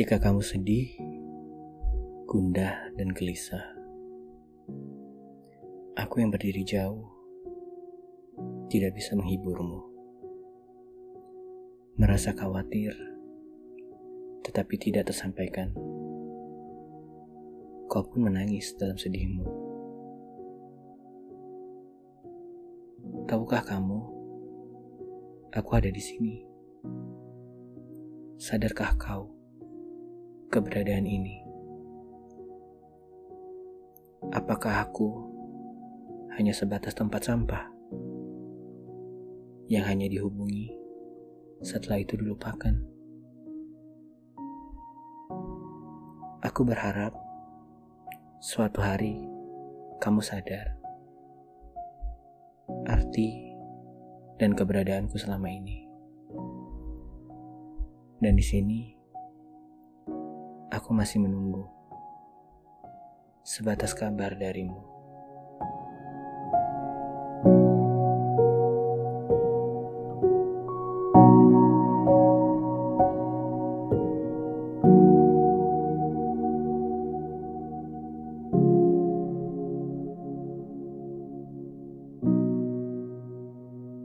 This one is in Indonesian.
Ketika kamu sedih, gundah, dan gelisah, aku yang berdiri jauh tidak bisa menghiburmu. Merasa khawatir, tetapi tidak tersampaikan. Kau pun menangis dalam sedihmu. Tahukah kamu, aku ada di sini. Sadarkah kau keberadaan ini? Apakah aku hanya sebatas tempat sampah yang hanya dihubungi setelah itu dilupakan? Aku berharap suatu hari kamu sadar arti dan keberadaanku selama ini. Dan di sini aku masih menunggu sebatas kabar darimu.